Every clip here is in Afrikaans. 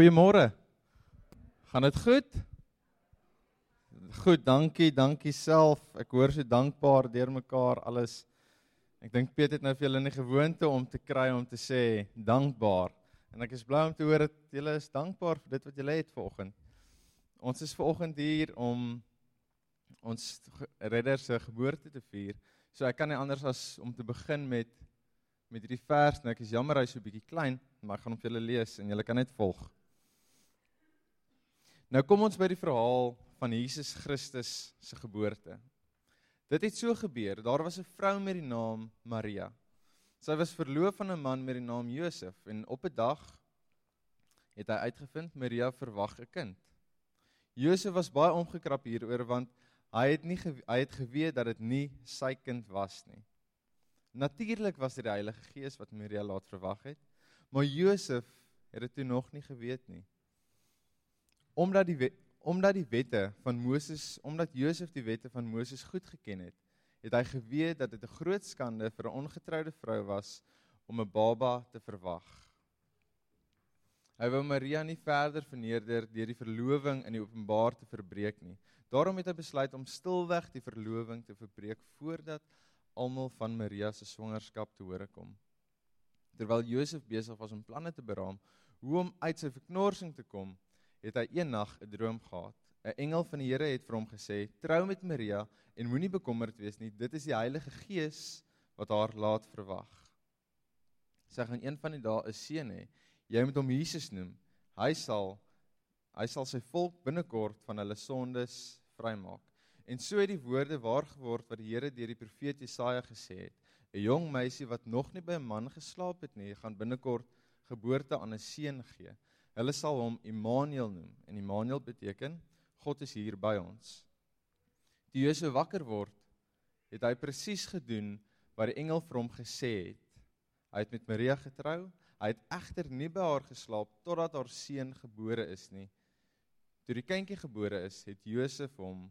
Goeiemôre. Gaan dit goed? Goed, dankie, dankie self. Ek hoor so dankbaar deur mekaar alles. Ek dink Piet het nou vir julle 'n gewoonte om te kry om te sê dankbaar. En ek is bly om te hoor dat julle is dankbaar vir dit wat julle het vanoggend. Ons is vanoggend hier om ons redder se geboorte te vier. So ek kan nie anders as om te begin met met hierdie vers en ek is jammer hy's so bietjie klein, maar ek gaan hom vir julle lees en julle kan net volg. Nou kom ons by die verhaal van Jesus Christus se geboorte. Dit het so gebeur. Daar was 'n vrou met die naam Maria. Sy was verloof aan 'n man met die naam Josef en op 'n dag het hy uitgevind Maria verwag 'n kind. Josef was baie omgekrap hieroor want hy het nie hy het geweet dat dit nie sy kind was nie. Natuurlik was dit die Heilige Gees wat Maria laat verwag het, maar Josef het dit toe nog nie geweet nie. Omdat die omdat die wette van Moses, omdat Josef die wette van Moses goed geken het, het hy geweet dat dit 'n groot skande vir 'n ongetroude vrou was om 'n baba te verwag. Hy wou Maria nie verder verneder deur die verloving in die openbaar te verbreek nie. Daarom het hy besluit om stilweg die verloving te verbreek voordat almal van Maria se swangerskap te hore kom. Terwyl Josef besig was om planne te beraam hoe om uit sy verknorsing te kom, het hy eendag 'n droom gehad. 'n Engel van die Here het vir hom gesê: "Trou met Maria en moenie bekommerd wees nie. Dit is die Heilige Gees wat haar laat verwag." Sy gaan een van die dae 'n seun hê. Jy moet hom Jesus noem. Hy sal hy sal sy volk binnekort van hulle sondes vrymaak. En so het die woorde waar geword wat die Here deur die profeet Jesaja gesê het. 'n Jong meisie wat nog nie by 'n man geslaap het nie, gaan binnekort geboorte aan 'n seun gee. Hulle sal hom Immanuel noem en Immanuel beteken God is hier by ons. Toe Jesus wakker word, het hy presies gedoen wat die engel vir hom gesê het. Hy het met Maria getrou. Hy het egter nie by haar geslaap totdat haar seun gebore is nie. Toe die kindjie gebore is, het Josef hom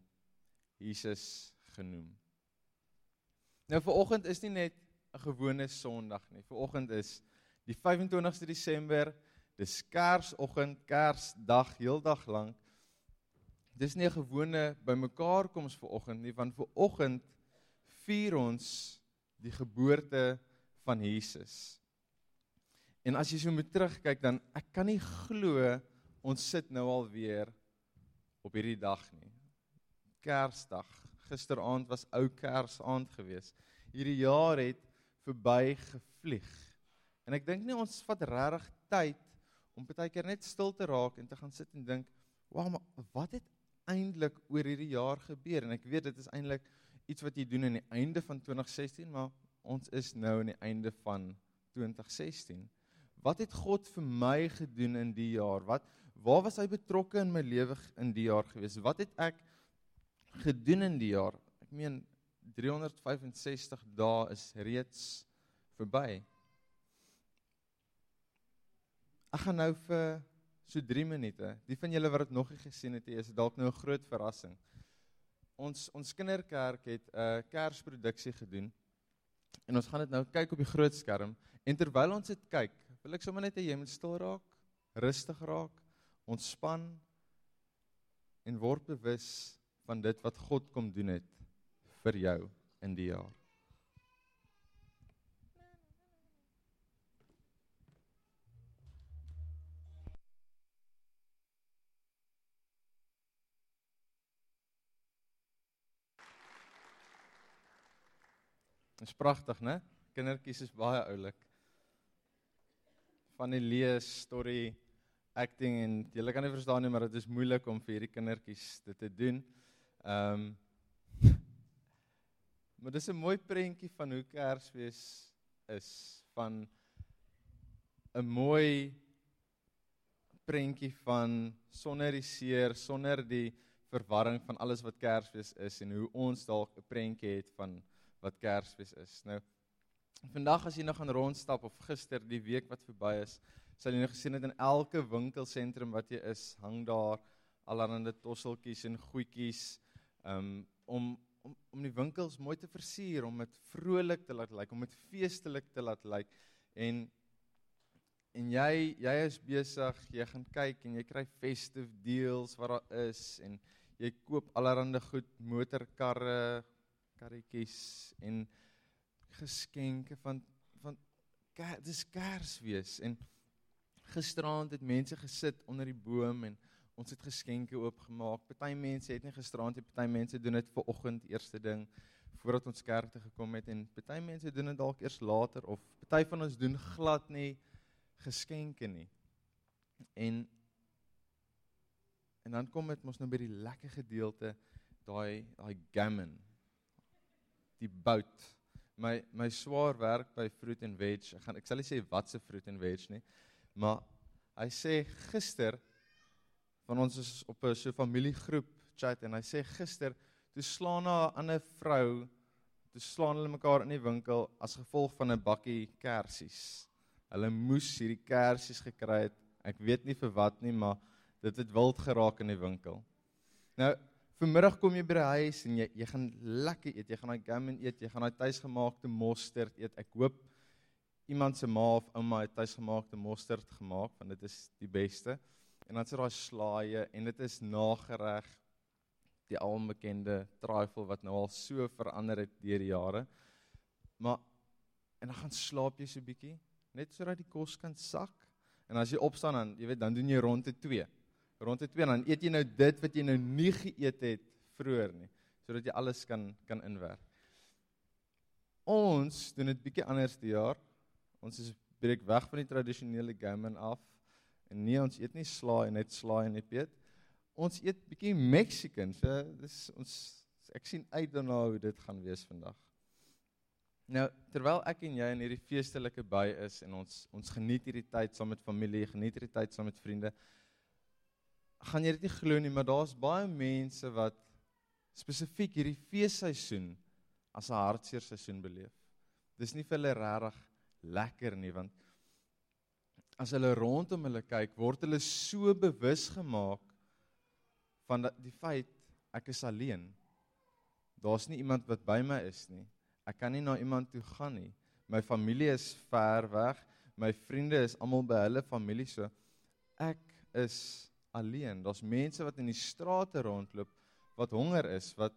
Jesus genoem. Nou vir oggend is nie net 'n gewone Sondag nie. Vir oggend is die 25ste Desember Dis Kersoggend, Kersdag, heeldag lank. Dis nie 'n gewone bymekaar koms vir oggend nie, want vir oggend vier ons die geboorte van Jesus. En as jy so moet terugkyk dan ek kan nie glo ons sit nou al weer op hierdie dag nie. Kersdag. Gisteraand was ou Kersaand gewees. Hierdie jaar het verby gevlieg. En ek dink nie ons vat regtig tyd om baie keer net stil te raak en te gaan sit en dink, "Wow, maar wat het eintlik oor hierdie jaar gebeur?" En ek weet dit is eintlik iets wat jy doen aan die einde van 2016, maar ons is nou aan die einde van 2016. Wat het God vir my gedoen in die jaar? Wat waar was hy betrokke in my lewe in die jaar gewees? Wat het ek gedoen in die jaar? Ek meen 365 dae is reeds verby. Ek gaan nou vir so 3 minute. Die van julle wat dit nog nie gesien het, is dalk nou 'n groot verrassing. Ons ons kinderkerk het 'n uh, Kersproduksie gedoen. En ons gaan dit nou kyk op die groot skerm en terwyl ons dit kyk, wil ek sommer net hê jy moet stil raak, rustig raak, ontspan en word bewus van dit wat God kom doen het vir jou in die jaar. Dis pragtig, né? Kindertjies is baie oulik. Van die lees, story, acting en jy kan nie verstaan nie, maar dit is moeilik om vir hierdie kindertjies dit te doen. Ehm um, Maar dis 'n mooi prentjie van hoe Kersfees is van 'n mooi prentjie van sonder die seer, sonder die verwarring van alles wat Kersfees is en hoe ons dalk 'n prentjie het van wat Kersfees is. Nou vandag as jy nog gaan rondstap of gister die week wat verby is, sal jy nog gesien het in elke winkelsentrum wat jy is, hang daar allerlei tosseltjies en goedjies um, om om om die winkels mooi te versier, om dit vrolik te laat lyk, om dit feestelik te laat lyk en en jy jy is besig, jy gaan kyk en jy kry festive deals wat daar is en jy koop allerlei goed, motorkarre, karretjies en geskenke van van dis Kersfees en gisteraand het mense gesit onder die boom en ons het geskenke oopgemaak. Party mense het nie gisteraand nie, party mense doen dit ver oggend eerste ding voordat ons kerk toe gekom het en party mense doen dit dalk eers later of party van ons doen glad nie geskenke nie. En en dan kom dit mos nou by die lekker gedeelte daai daai gammon die bout. My my swaar werk by fruit and veg. Ek gaan ek sal nie sê wat se fruit and veg nie maar hy sê gister van ons is op 'n so familiegroep chat en hy sê gister toe slaan 'n ander vrou toe slaan hulle mekaar in die winkel as gevolg van 'n bakkie kersies. Hulle moes hierdie kersies gekry het. Ek weet nie vir wat nie maar dit het wild geraak in die winkel. Nou Vanmiddag kom jy by die huis en jy jy gaan lekker eet. Jy gaan daai gammon eet, jy gaan daai tuisgemaakte mosterd eet. Ek hoop iemand se ma of ouma het tuisgemaakte mosterd gemaak want dit is die beste. En dan sit daar slaaië en dit is nagereg die albekende trifle wat nou al so verander het deur die jare. Maar en dan gaan slaap jy so bietjie net sodat die kos kan sak. En as jy opstaan dan, jy weet, dan doen jy rondte 2 rond dit 2 en dan eet jy nou dit wat jy nou nie geëet het vroeër nie sodat jy alles kan kan inwerk. Ons doen dit bietjie anders die jaar. Ons is breek weg van die tradisionele gammon af en nee ons eet nie slaai net slaai en net eet. Ons eet bietjie Mexican. So dis ons ek sien uit daarna hoe dit gaan wees vandag. Nou terwyl ek en jy in hierdie feestelike by is en ons ons geniet hierdie tyd saam met familie, geniet hierdie tyd saam met vriende gaan jy dit nie glo nie, maar daar's baie mense wat spesifiek hierdie feesseisoen as 'n hartseer seisoen beleef. Dis nie vir hulle regtig lekker nie want as hulle rondom hulle kyk, word hulle so bewus gemaak van die feit ek is alleen. Daar's nie iemand wat by my is nie. Ek kan nie na iemand toe gaan nie. My familie is ver weg. My vriende is almal by hulle familie so. Ek is alleen. Daar's mense wat in die strate rondloop wat honger is, wat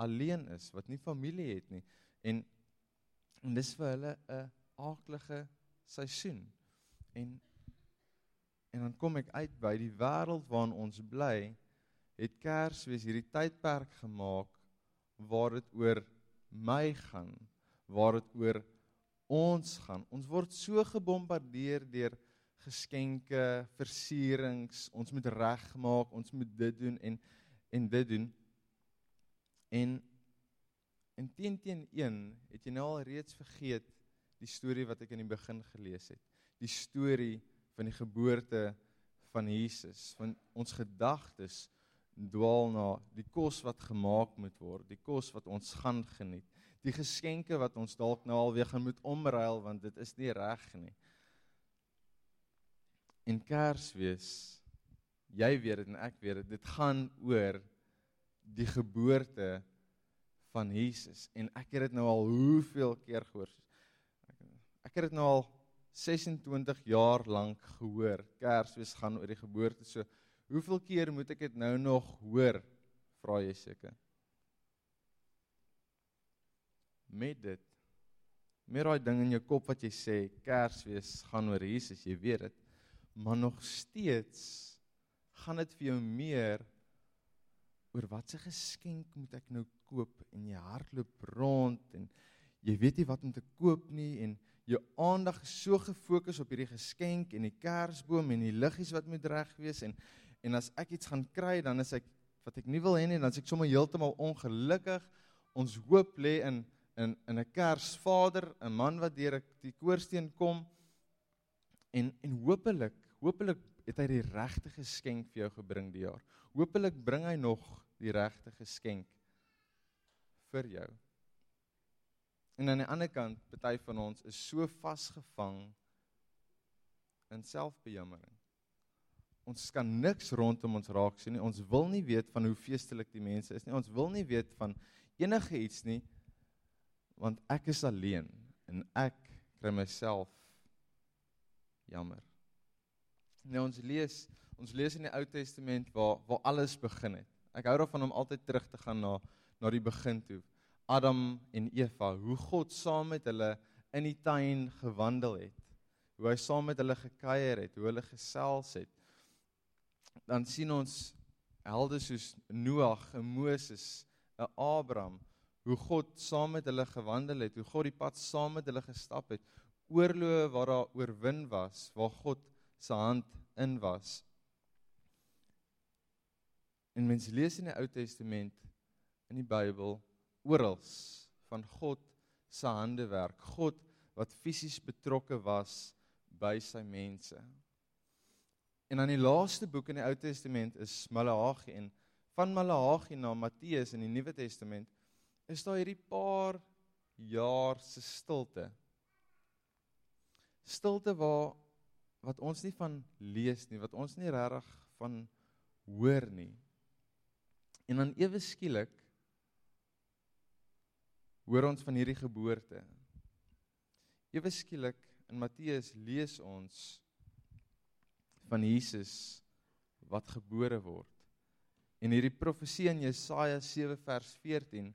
alleen is, wat nie familie het nie. En en dis vir hulle 'n aaklige seisoen. En en dan kom ek uit by die wêreld waarin ons bly, het Kersfees hierdie tydperk gemaak waar dit oor my gaan, waar dit oor ons gaan. Ons word so gebombardeer deur geskenke, versierings, ons moet regmaak, ons moet dit doen en en dit doen. En in teen teen 1 het jy nou al reeds vergeet die storie wat ek in die begin gelees het. Die storie van die geboorte van Jesus, van ons gedagtes dwaal na die kos wat gemaak moet word, die kos wat ons gaan geniet, die geskenke wat ons dalk nou al weer gaan moet omruil want dit is nie reg nie en Kersfees jy weet dit en ek weet dit dit gaan oor die geboorte van Jesus. En ek het dit nou al hoeveel keer gehoor ek het dit nou al 26 jaar lank gehoor. Kersfees gaan oor die geboorte. So hoeveel keer moet ek dit nou nog hoor? Vra jy seker. Met dit meer daai ding in jou kop wat jy sê Kersfees gaan oor Jesus jy weet dit maar nog steeds gaan dit vir jou meer oor watse geskenk moet ek nou koop en jy hardloop rond en jy weet nie wat om te koop nie en jou aandag is so gefokus op hierdie geskenk en die kersboom en die liggies wat moet reg wees en en as ek iets gaan kry dan is ek wat ek nie wil hê nie dan is ek sommer heeltemal ongelukkig. Ons hoop lê in in in 'n kersvader 'n man wat deur die koorsteen kom en en hopelik Hoopelik het hy die regte geskenk vir jou gebring die jaar. Hoopelik bring hy nog die regte geskenk vir jou. En aan die ander kant, party van ons is so vasgevang in selfbejammering. Ons kan niks rondom ons raak sien nie. Ons wil nie weet van hoe feestelik die mense is nie. Ons wil nie weet van enige iets nie want ek is alleen en ek kry myself jammer. Nou ons lees, ons lees in die Ou Testament waar waar alles begin het. Ek hou daarvan om altyd terug te gaan na na die begin toe. Adam en Eva, hoe God saam met hulle in die tuin gewandel het. Hoe hy saam met hulle gekuier het, hoe hulle gesels het. Dan sien ons helde soos Noag, Moses, Abraham, hoe God saam met hulle gewandel het, hoe God die pad saam met hulle gestap het, oorloë waar daar oorwin was, waar God se hand in was. En mens lees in die Ou Testament in die Bybel oral van God se handewerk, God wat fisies betrokke was by sy mense. En dan die laaste boek in die Ou Testament is Maleagi en van Maleagi na Matteus in die Nuwe Testament is daar hierdie paar jaar se stilte. Stilte waar wat ons nie van lees nie, wat ons nie regtig van hoor nie. En dan ewe skielik hoor ons van hierdie geboorte. Ewe skielik in Matteus lees ons van Jesus wat gebore word. En hierdie profesie in Jesaja 7 vers 14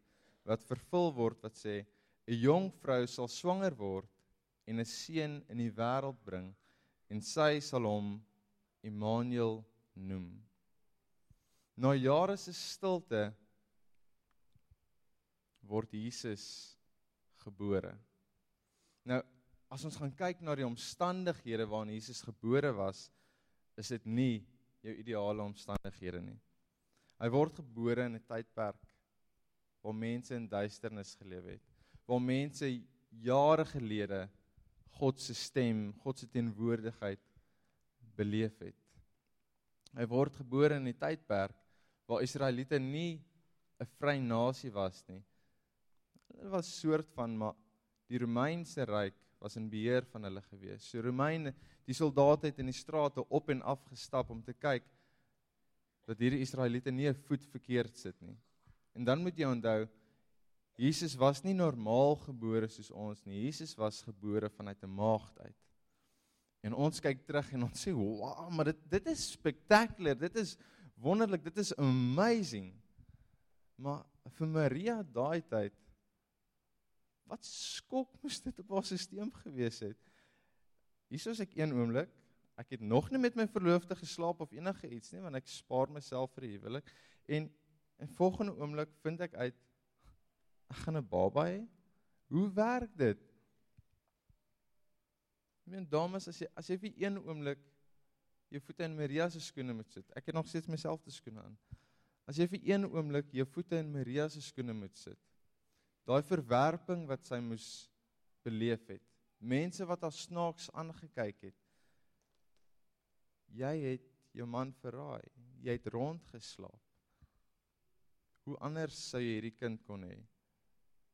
wat vervul word wat sê 'n jong vrou sal swanger word en 'n seun in die wêreld bring en sy sal hom Immanuel noem. Na jare se stilte word Jesus gebore. Nou, as ons gaan kyk na die omstandighede waarin Jesus gebore was, is dit nie jou ideale omstandighede nie. Hy word gebore in 'n tydperk waar mense in duisternis geleef het, waar mense jare gelede God se stem, God se teenwoordigheid beleef het. Hy word gebore in 'n tydperk waar Israeliete nie 'n vrye nasie was nie. Hulle was soort van maar die Romeinse ryk was in beheer van hulle gewees. So Romeine, die soldate het in die strate op en af gestap om te kyk dat hierdie Israeliete nie 'n voet verkeerd sit nie. En dan moet jy onthou Jesus was nie normaal gebore soos ons nie. Jesus was gebore vanuit 'n maagd uit. En ons kyk terug en ons sê, "Wow, maar dit dit is spectacular. Dit is wonderlik. Dit is amazing." Maar vir Maria daai tyd wat skok moes dit op haar stelsel gewees het. Hiersoos ek een oomblik, ek het nog nie met my verloofde geslaap of enige iets nie, want ek spaar myself vir die huwelik en en volgende oomblik vind ek uit ek gaan 'n baba hê. Hoe werk dit? Ek meen dames as jy as jy vir een oomblik jou voete in Maria se skoene moet sit. Ek het nog steeds myself te skoene aan. As jy vir een oomblik jou voete in Maria se skoene moet sit. Daai verwerping wat sy moes beleef het. Mense wat haar snaaks aangekyk het. Jy het jou man verraai. Jy het rondgeslaap. Hoe anders sou jy hierdie kind kon hê?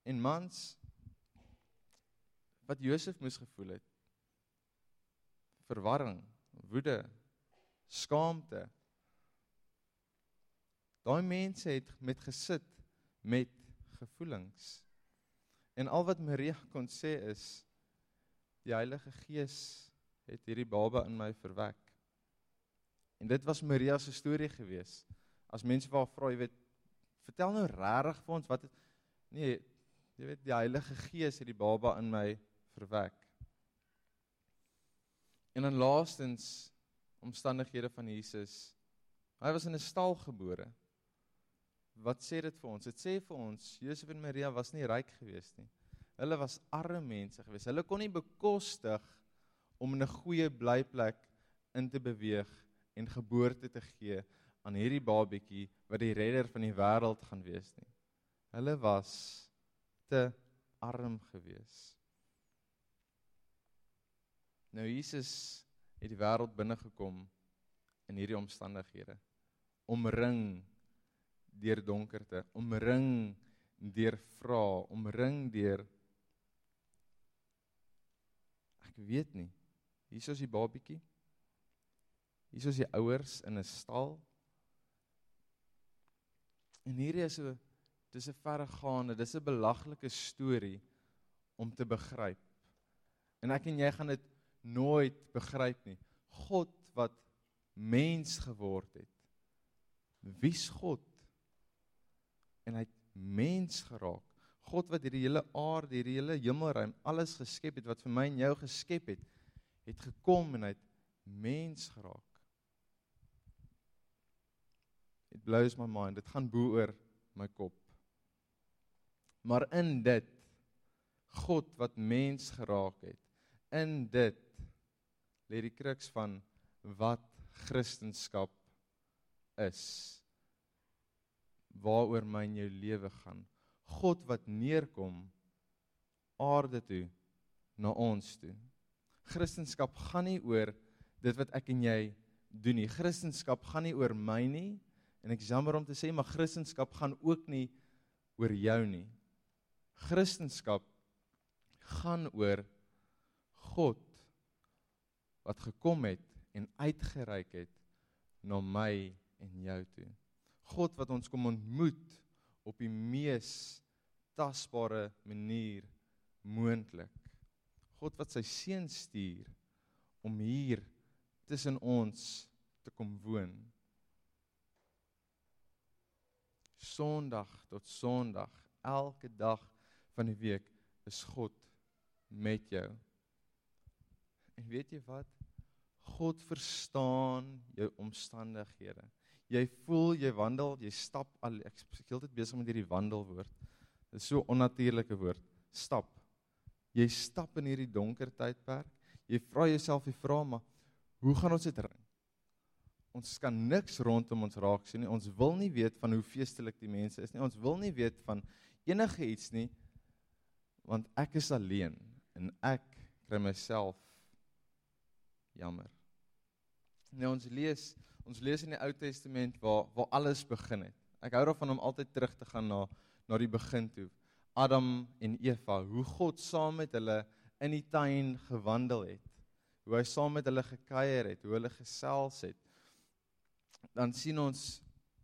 En mans wat Josef moes gevoel het verwarring, woede, skaamte. Daai mense het met gesit met gevoelings. En al wat Maria kon sê is die Heilige Gees het hierdie baba in my verwek. En dit was Maria se storie gewees. As mense vir haar vra, jy weet, vertel nou regtig vir ons wat het nee, jy weet die Heilige Gees het die baba in my verwek. En dan laastens omstandighede van Jesus. Hy was in 'n stal gebore. Wat sê dit vir ons? Dit sê vir ons Josef en Maria was nie ryk geweest nie. Hulle was arme mense geweest. Hulle kon nie bekostig om in 'n goeie blyplek in te beweeg en geboorte te gee aan hierdie babietjie wat die redder van die wêreld gaan wees nie. Hulle was te arm geweest. Nou Jesus het die wêreld binne gekom in hierdie omstandighede. Omring deur donkerte, omring deur vrae, omring deur ek weet nie. Hier is die babietjie. Hier is die ouers in 'n stal. En hierdie is so dis 'n verregaande, dis 'n belaglike storie om te begryp. En ek en jy gaan dit nooit begryp nie. God wat mens geword het. Wie's God? En hy het mens geraak. God wat hierdie hele aarde, hierdie hele hemelruim, alles geskep het wat vir my en jou geskep het, het gekom en hy het mens geraak. It blows my mind. Dit gaan bo oor my kop. Maar in dit God wat mens geraak het, in dit lê die kruks van wat Christendom is. Waaroor my en jou lewe gaan. God wat neerkom aarde toe na ons toe. Christendom gaan nie oor dit wat ek en jy doen nie. Christendom gaan nie oor my nie en ek jammer om te sê maar Christendom gaan ook nie oor jou nie. Christendom gaan oor God wat gekom het en uitgereik het na my en jou toe. God wat ons kom ontmoet op die mees tasbare manier moontlik. God wat sy seun stuur om hier tussen ons te kom woon. Sondag tot Sondag, elke dag van die week is God met jou. En weet jy wat? God verstaan jou omstandighede. Jy voel jy wandel, jy stap al ek is heeltyd besig met hierdie wandelwoord. Dit is so onnatuurlike woord. Stap. Jy stap in hierdie donker tydperk. Jy vra jouself die vraag maar hoe gaan ons dit ring? Ons kan niks rondom ons raak sien nie. Ons wil nie weet van hoe feestelik die mense is nie. Ons wil nie weet van enige iets nie want ek is alleen en ek kry myself jammer. Nou ons lees, ons lees in die Ou Testament waar waar alles begin het. Ek hou daarvan om altyd terug te gaan na na die begin toe. Adam en Eva, hoe God saam met hulle in die tuin gewandel het. Hoe hy saam met hulle gekuier het, hoe hulle gesels het. Dan sien ons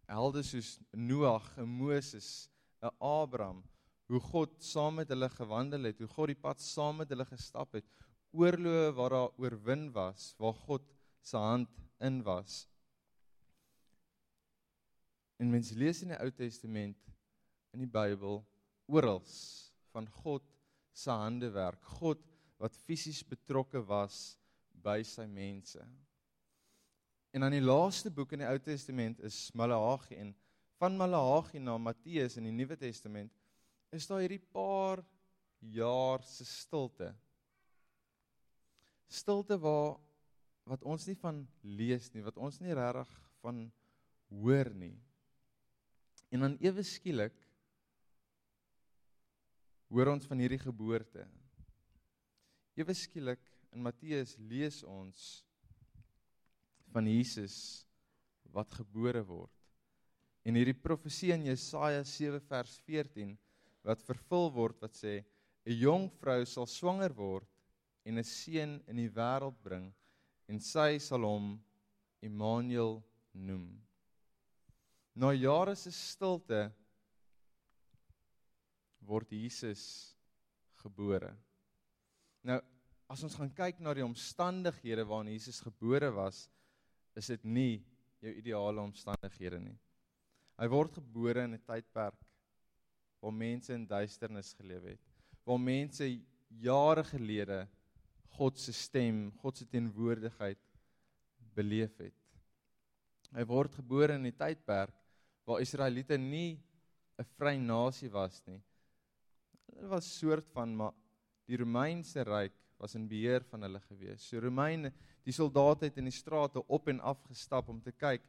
helde soos Noag, Moses, Abraham, hoe God saam met hulle gewandel het, hoe God die pad saam met hulle gestap het, oorloë waar daar oorwin was, waar God se hand in was. En mens lees in die Ou Testament in die Bybel oral van God se handewerk, God wat fisies betrokke was by sy mense. En dan die laaste boek in die Ou Testament is Maleagi en van Maleagi na Matteus in die Nuwe Testament is daar hierdie paar jaar se stilte. Stilte waar wat ons nie van lees nie, wat ons nie regtig van hoor nie. En dan ewe skielik hoor ons van hierdie geboorte. Ewe skielik in Matteus lees ons van Jesus wat gebore word. En hierdie profesie in Jesaja 7 vers 14 wat vervul word wat sê 'n jong vrou sal swanger word en 'n seun in die wêreld bring en sy sal hom Immanuel noem. Na jare se stilte word Jesus gebore. Nou as ons gaan kyk na die omstandighede waarin Jesus gebore was, is dit nie jou ideale omstandighede nie. Hy word gebore in 'n tydperk waar mense in duisternis geleef het, waar mense jare gelede God se stem, God se teenwoordigheid beleef het. Hy word gebore in 'n tydperk waar Israeliete nie 'n vry nasie was nie. Hulle was soort van maar die Romeinse ryk was in beheer van hulle gewees. So Romeine, die soldate het in die strate op en af gestap om te kyk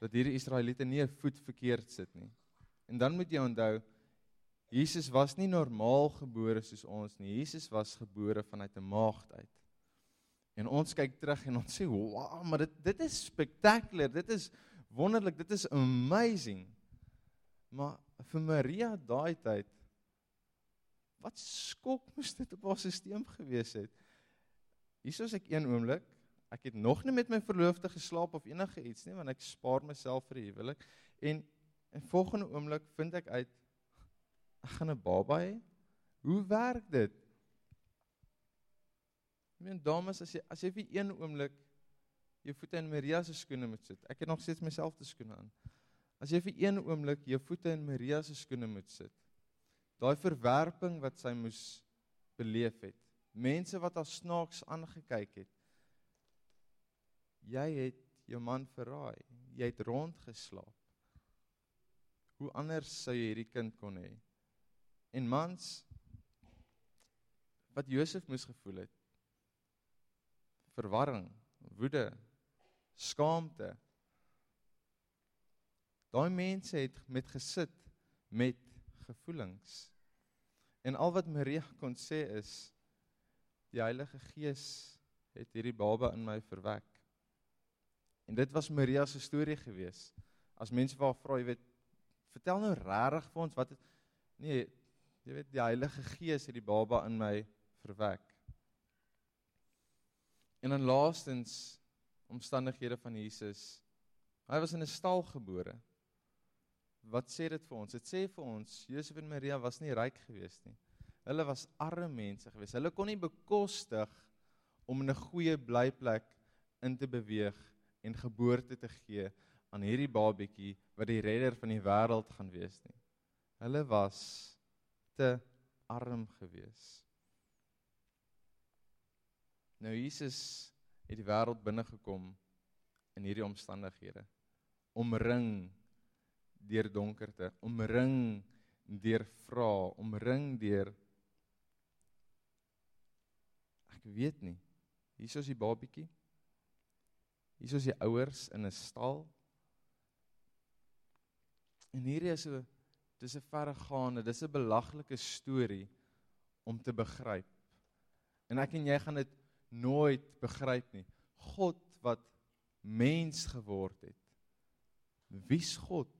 dat hierdie Israeliete nie 'n voet verkeerd sit nie. En dan moet jy onthou Jesus was nie normaal gebore soos ons nie. Jesus was gebore vanuit 'n maagd uit. En ons kyk terug en ons sê, "Wow, maar dit dit is spectacular. Dit is wonderlik. Dit is amazing." Maar vir Maria daai tyd wat skok moes dit op haar stelsel gewees het. Hiersoos ek een oomblik, ek het nog nie met my verloofde geslaap of enige iets nie, want ek spaar myself vir die huwelik en En volgende oomblik vind ek uit ek gaan 'n baba hê. Hoe werk dit? meen dames as jy as jy vir een oomblik jou voete in Maria se skoene moet sit. Ek het nog steeds myself te skoene aan. As jy vir een oomblik jou voete in Maria se skoene moet sit. Daai verwerping wat sy moes beleef het. Mense wat haar snaaks aangekyk het. Jy het jou man verraai. Jy het rondgeslaap. Hoe anders sou jy hierdie kind kon hê? En mans wat Josef moes gevoel het. Verwarring, woede, skaamte. Daai mense het met gesit met gevoelings. En al wat Maria kon sê is die Heilige Gees het hierdie baba in my verwek. En dit was Maria se storie gewees. As mense vir haar vra, jy weet, vertel nou regtig vir ons wat het, nee, jy weet die Heilige Gees het die baba in my verwek. En dan laastens omstandighede van Jesus. Hy was in 'n stal gebore. Wat sê dit vir ons? Dit sê vir ons Josef en Maria was nie ryk gewees nie. Hulle was arme mense gewees. Hulle kon nie bekostig om in 'n goeie blyplek in te beweeg en geboorte te gee aan hierdie babietjie wat die redder van die wêreld gaan wees nie. Hulle was te arm gewees. Nou Jesus het die wêreld binne gekom in hierdie omstandighede. Omring deur donkerte, omring deur vrae, omring deur ek weet nie. Hier is die babietjie. Hier is die ouers in 'n stal. En hierdie is 'n dis 'n verregaande, dis 'n belaglike storie om te begryp. En ek en jy gaan dit nooit begryp nie. God wat mens geword het. Wie's God?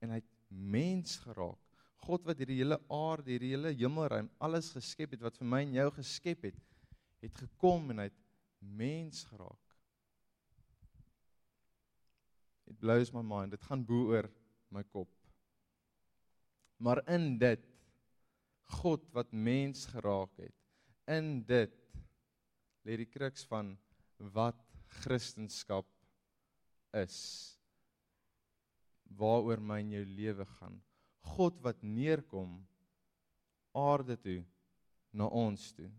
En hy het mens geraak. God wat hierdie hele aarde, hierdie hele hemelruim, alles geskep het wat vir my en jou geskep het, het gekom en hy het mens geraak. It blows my mind. Dit gaan bo oor my kop. Maar in dit God wat mens geraak het, in dit lê die kruks van wat Christendom is. Waaroor my en jou lewe gaan. God wat neerkom aarde toe na ons toe.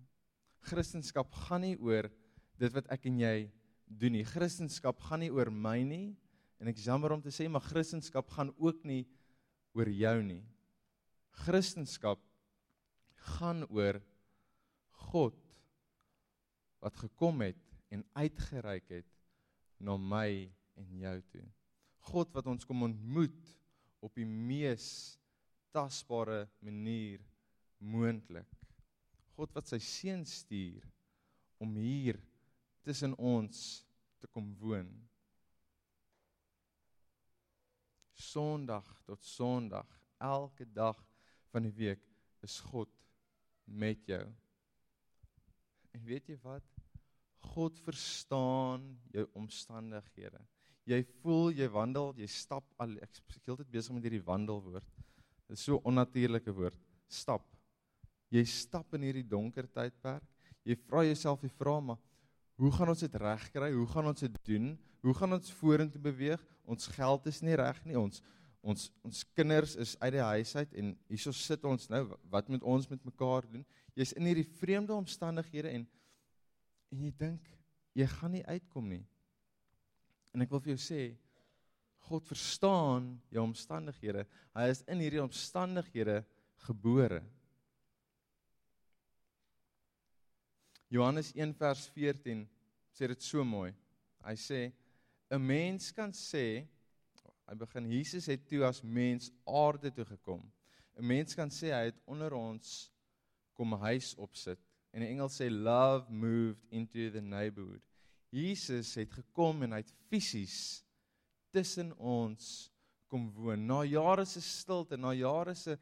Christendom gaan nie oor dit wat ek en jy doen nie. Christendom gaan nie oor my nie en ek jammer om te sê maar Christendom gaan ook nie oor jou nie. Christendom gaan oor God wat gekom het en uitgereik het na my en jou toe. God wat ons kom ontmoet op die mees tasbare manier moontlik. God wat sy seun stuur om hier tussen ons te kom woon. Sondag tot Sondag, elke dag van die week is God met jou. En weet jy wat? God verstaan jou omstandighede. Jy voel jy wandel, jy stap al ek skeel dit besig met hierdie wandelwoord. Dit is so onnatuurlike woord. Stap. Jy stap in hierdie donker tydperk. Jy vra jouself die vraag maar hoe gaan ons dit regkry? Hoe gaan ons dit doen? Hoe gaan ons vorentoe beweeg? Ons geld is nie reg nie. Ons ons ons kinders is uit die huis uit en hierso sit ons nou. Wat moet ons met mekaar doen? Jy's in hierdie vreemde omstandighede en en jy dink jy gaan nie uitkom nie. En ek wil vir jou sê God verstaan jou omstandighede. Hy is in hierdie omstandighede gebore. Johannes 1 vers 14 sê dit so mooi. Hy sê 'n mens kan sê hy begin Jesus het toe as mens aarde toe gekom. 'n Mens kan sê hy het onder ons kom huis opsit En die engel sê love moved into the neighborhood. Jesus het gekom en hy het fisies tussen ons kom woon. Na jare se stilte, na jare se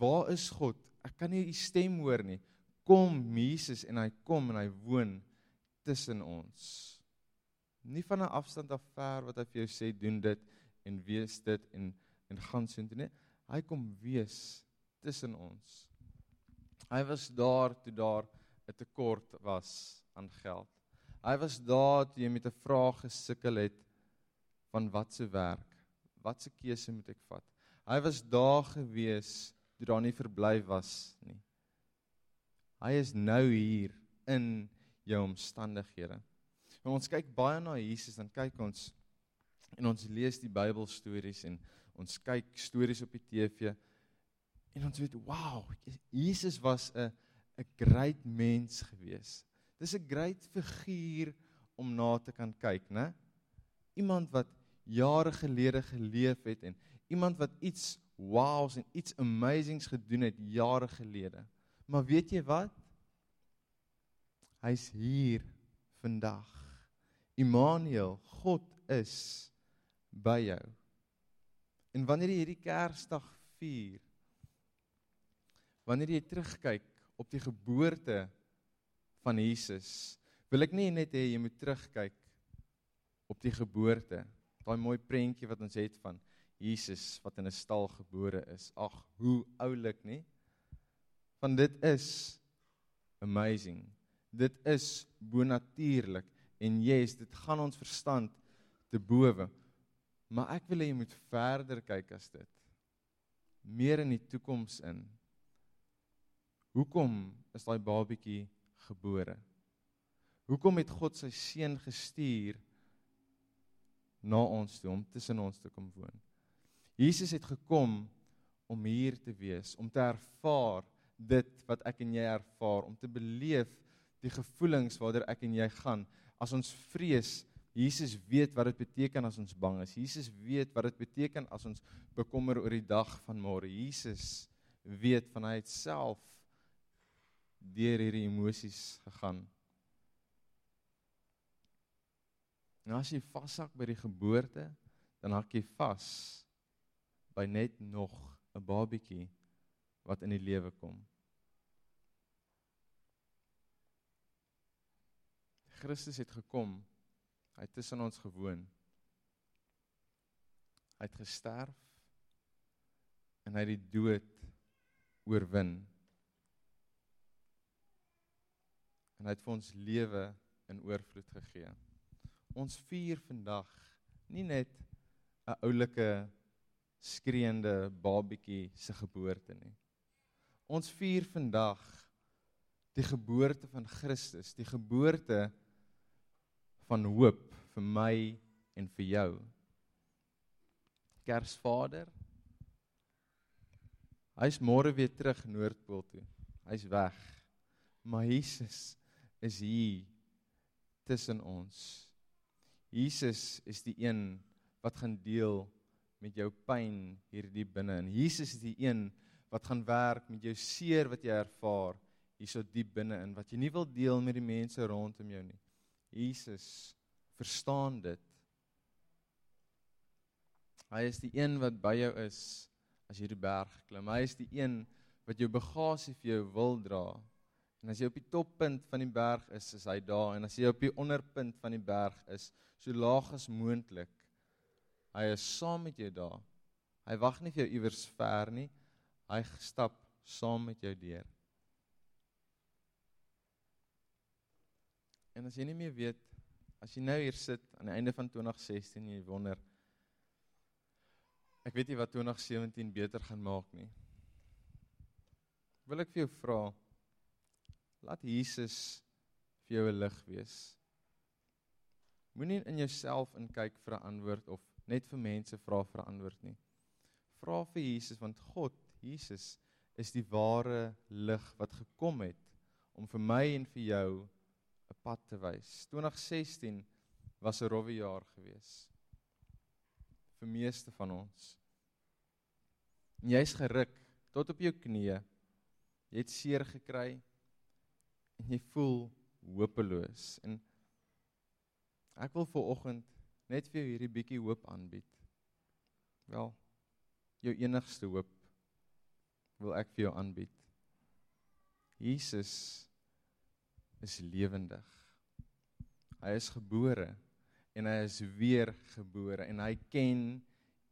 waar is God? Ek kan nie u stem hoor nie. Kom Jesus en hy kom en hy woon tussen ons. Nie van 'n afstand af ver wat hy vir jou sê doen dit en wees dit en en gaan so intoe nie. Hy kom wees tussen ons. Hy was daar toe daar 'n tekort was aan geld. Hy was daar toe jy met 'n vraag gesukkel het van wat se werk, wat se keuse moet ek vat? Hy was daar gewees toe daar nie verblyf was nie. Hy is nou hier in jou omstandighede. En ons kyk baie na Jesus dan kyk ons en ons lees die Bybelstories en ons kyk stories op die TV en ons weet wow, Jesus was 'n 'n great mens gewees. Dis 'n great figuur om na te kan kyk, né? Iemand wat jare gelede geleef het en iemand wat iets wows en iets amazings gedoen het jare gelede. Maar weet jy wat? Hy's hier vandag. Immanuel, God is by jou. En wanneer jy hierdie Kersdag vier, wanneer jy terugkyk op die geboorte van Jesus, wil ek nie net hê jy moet terugkyk op die geboorte daai mooi prentjie wat ons het van Jesus wat in 'n stal gebore is. Ag, hoe oulik, nê? Van dit is amazing. Dit is bonatuurlik en yes, dit gaan ons verstand te bowe. Maar ek wil hê jy moet verder kyk as dit. Meer in die toekoms in. Hoekom is daai babatjie gebore? Hoekom het God sy seun gestuur na ons toe om tussen ons te kom woon. Jesus het gekom om hier te wees, om te ervaar dit wat ek en jy ervaar, om te beleef die gevoelings waartoe ek en jy gaan as ons vrees. Jesus weet wat dit beteken as ons bang is. Jesus weet wat dit beteken as ons bekommer oor die dag van môre. Jesus weet van hy self deur hierdie emosies gegaan. En as jy vashak by die geboorte, dan hak jy vas by net nog 'n babatjie wat in die lewe kom. Christus het gekom. Hy het tussen ons gewoon. Hy het gesterf en hy het die dood oorwin. En hy het vir ons lewe in oorvloed gegee ons vier vandag nie net 'n oulike skreeende babietjie se geboorte nie. Ons vier vandag die geboorte van Christus, die geboorte van hoop vir my en vir jou. Kersvader. Hy's môre weer terug Noordpool toe. Hy's weg. Maar Jesus is hier tussen ons. Jesus is die een wat gaan deel met jou pyn hierdie binne en Jesus is die een wat gaan werk met jou seer wat jy ervaar hierso diep binne in wat jy nie wil deel met die mense rondom jou nie. Jesus verstaan dit. Hy is die een wat by jou is as jy die berg klim. Hy is die een wat jou bagasie vir jou wil dra. En as jy op die toppunt van die berg is, is hy daar en as jy op die onderpunt van die berg is, so laag as moontlik, hy is saam met jou daar. Hy wag nie vir jou iewers ver nie. Hy stap saam met jou deur. En as jy nie meer weet as jy nou hier sit aan die einde van 2016 en jy wonder ek weet nie wat 2017 beter gaan maak nie. Wil ek vir jou vra Laat Jesus vir jou 'n lig wees. Moenie in jouself inkyk vir 'n antwoord of net vir mense vra vir 'n antwoord nie. Vra vir Jesus want God, Jesus is die ware lig wat gekom het om vir my en vir jou 'n pad te wys. 2016 was 'n rowwe jaar gewees vir meeste van ons. En jy's geruk tot op jou knieë. Jy het seer gekry, en jy voel hopeloos en ek wil vir oggend net vir jou hierdie bietjie hoop aanbied. Wel, jou enigste hoop wil ek vir jou aanbied. Jesus is lewendig. Hy is gebore en hy is weer gebore en hy ken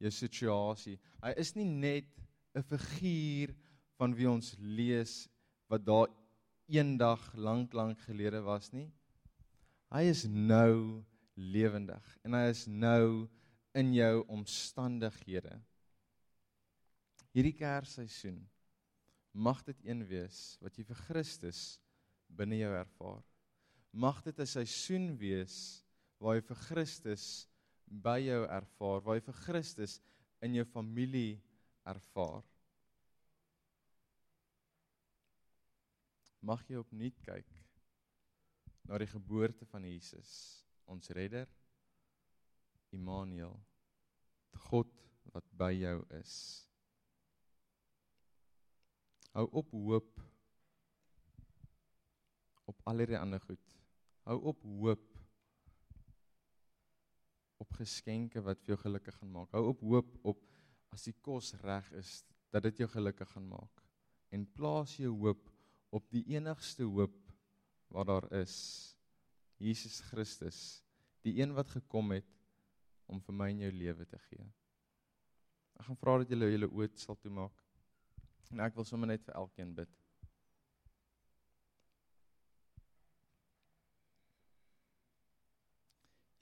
jou situasie. Hy is nie net 'n figuur van wie ons lees wat daar eendag lank lank gelede was nie. Hy is nou lewendig en hy is nou in jou omstandighede. Hierdie Kersseisoen mag dit een wees wat jy vir Christus binne jou ervaar. Mag dit 'n seisoen wees waar jy vir Christus by jou ervaar, waar jy vir Christus in jou familie ervaar. Mag jy opnuut kyk na die geboorte van Jesus, ons redder, Immanuel, God wat by jou is. Hou op hoop op allerlei ander goed. Hou op hoop op geskenke wat vir jou gelukkig gaan maak. Hou op hoop op as die kos reg is dat dit jou gelukkig gaan maak. En plaas jou hoop op die enigste hoop wat daar is. Jesus Christus, die een wat gekom het om vir my en jou lewe te gee. Ek gaan vra dat julle julle oë sal toemaak. En ek wil sommer net vir elkeen bid.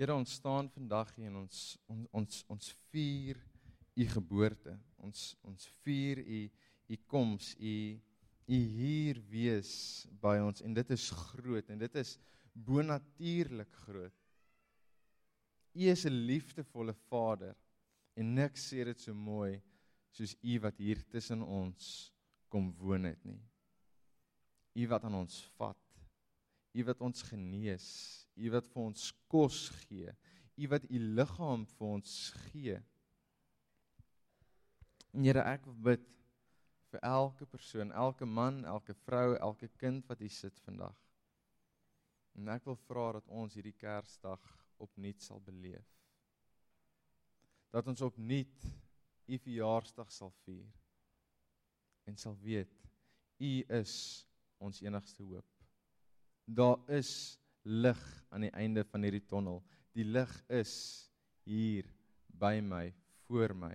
Here ons staan vandag hier en ons ons ons, ons vier u geboorte. Ons ons vier u u koms, u u hier wees by ons en dit is groot en dit is bonatuurlik groot. U is 'n liefdevolle Vader en niks sê dit so mooi soos u wat hier tussen ons kom woon het nie. U wat aan ons vat. U wat ons genees. U wat vir ons kos gee. U wat u liggaam vir ons gee. Here ek bid vir elke persoon, elke man, elke vrou, elke kind wat hier sit vandag. En ek wil vra dat ons hierdie Kersdag opnuut sal beleef. Dat ons opnuut u verjaarsdag sal vier en sal weet u is ons enigste hoop. Daar is lig aan die einde van hierdie tonnel. Die lig is hier by my, voor my.